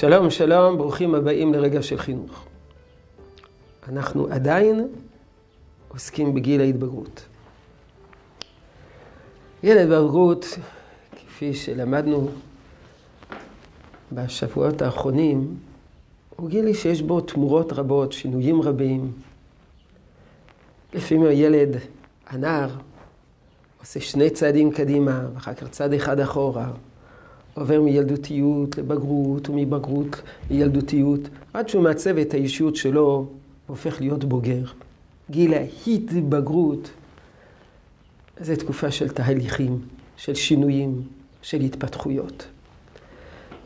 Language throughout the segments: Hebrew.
שלום, שלום, ברוכים הבאים לרגע של חינוך. אנחנו עדיין עוסקים בגיל ההתבגרות. גיל ההתבגרות, כפי שלמדנו בשבועות האחרונים, הוא גיל שיש בו תמורות רבות, שינויים רבים. לפעמים הילד, הנער, עושה שני צעדים קדימה, ואחר כך צעד אחד אחורה. עובר מילדותיות לבגרות, ומבגרות לילדותיות, עד שהוא מעצב את האישיות שלו, והופך להיות בוגר. גיל ההתבגרות זה תקופה של תהליכים, של שינויים, של התפתחויות.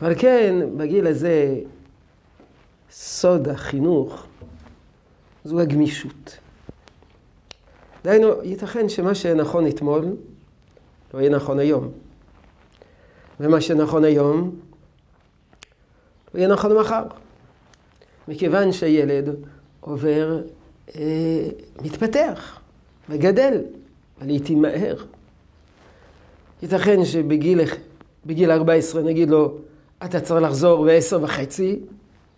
אבל כן, בגיל הזה, סוד החינוך זו הגמישות. דהיינו, ייתכן שמה שנכון אתמול לא יהיה נכון היום. ומה שנכון היום, יהיה נכון מחר. מכיוון שהילד עובר, אה, מתפתח וגדל, לעיתים מהר. ייתכן שבגיל בגיל 14 נגיד לו, אתה צריך לחזור ב-10 וחצי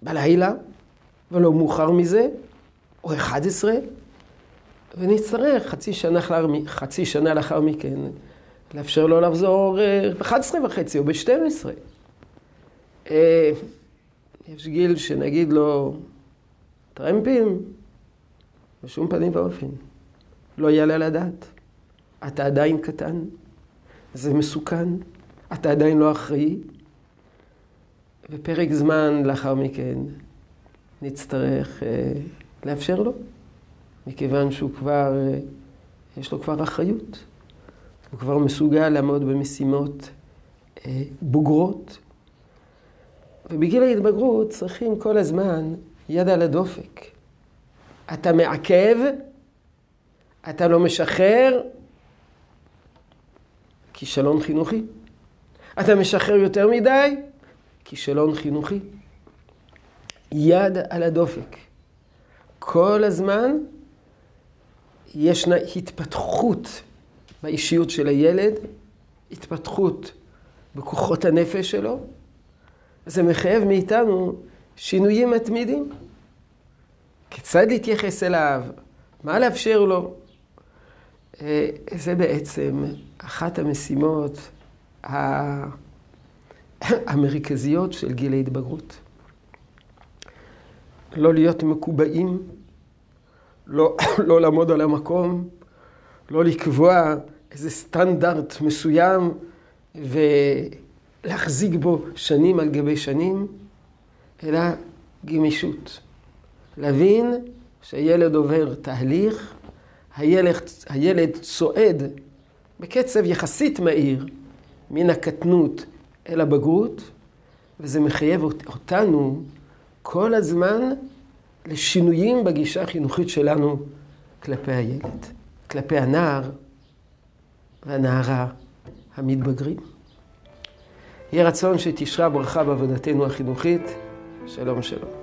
בלילה, ולא מאוחר מזה, או 11, ונצטרך חצי שנה, חצי שנה לאחר מכן לאפשר לו לחזור ב-11 וחצי או ב-12. אה, יש גיל שנגיד לו, טרמפים, בשום פנים ואופן. לא יעלה על הדעת. אתה עדיין קטן, זה מסוכן, אתה עדיין לא אחראי. ופרק זמן לאחר מכן נצטרך אה, לאפשר לו, מכיוון שהוא כבר, אה, יש לו כבר אחריות. הוא כבר מסוגל לעמוד במשימות אה, בוגרות. ובגיל ההתבגרות צריכים כל הזמן יד על הדופק. אתה מעכב, אתה לא משחרר, כישלון חינוכי. אתה משחרר יותר מדי, כישלון חינוכי. יד על הדופק. כל הזמן ישנה התפתחות באישיות של הילד, התפתחות בכוחות הנפש שלו. זה מחייב מאיתנו שינויים מתמידים. כיצד להתייחס אליו, מה לאפשר לו. אה, זה בעצם אחת המשימות המרכזיות של גיל ההתבגרות. לא להיות מקובעים, לא, לא לעמוד על המקום, לא לקבוע איזה סטנדרט מסוים ולהחזיק בו שנים על גבי שנים, אלא גמישות. להבין שהילד עובר תהליך, הילד, הילד צועד בקצב יחסית מהיר מן הקטנות אל הבגרות, וזה מחייב אותנו כל הזמן לשינויים בגישה החינוכית שלנו כלפי הילד, כלפי הנער והנערה המתבגרים. יהיה רצון שתשרה ברכה בעבודתנו החינוכית. שלום שלום.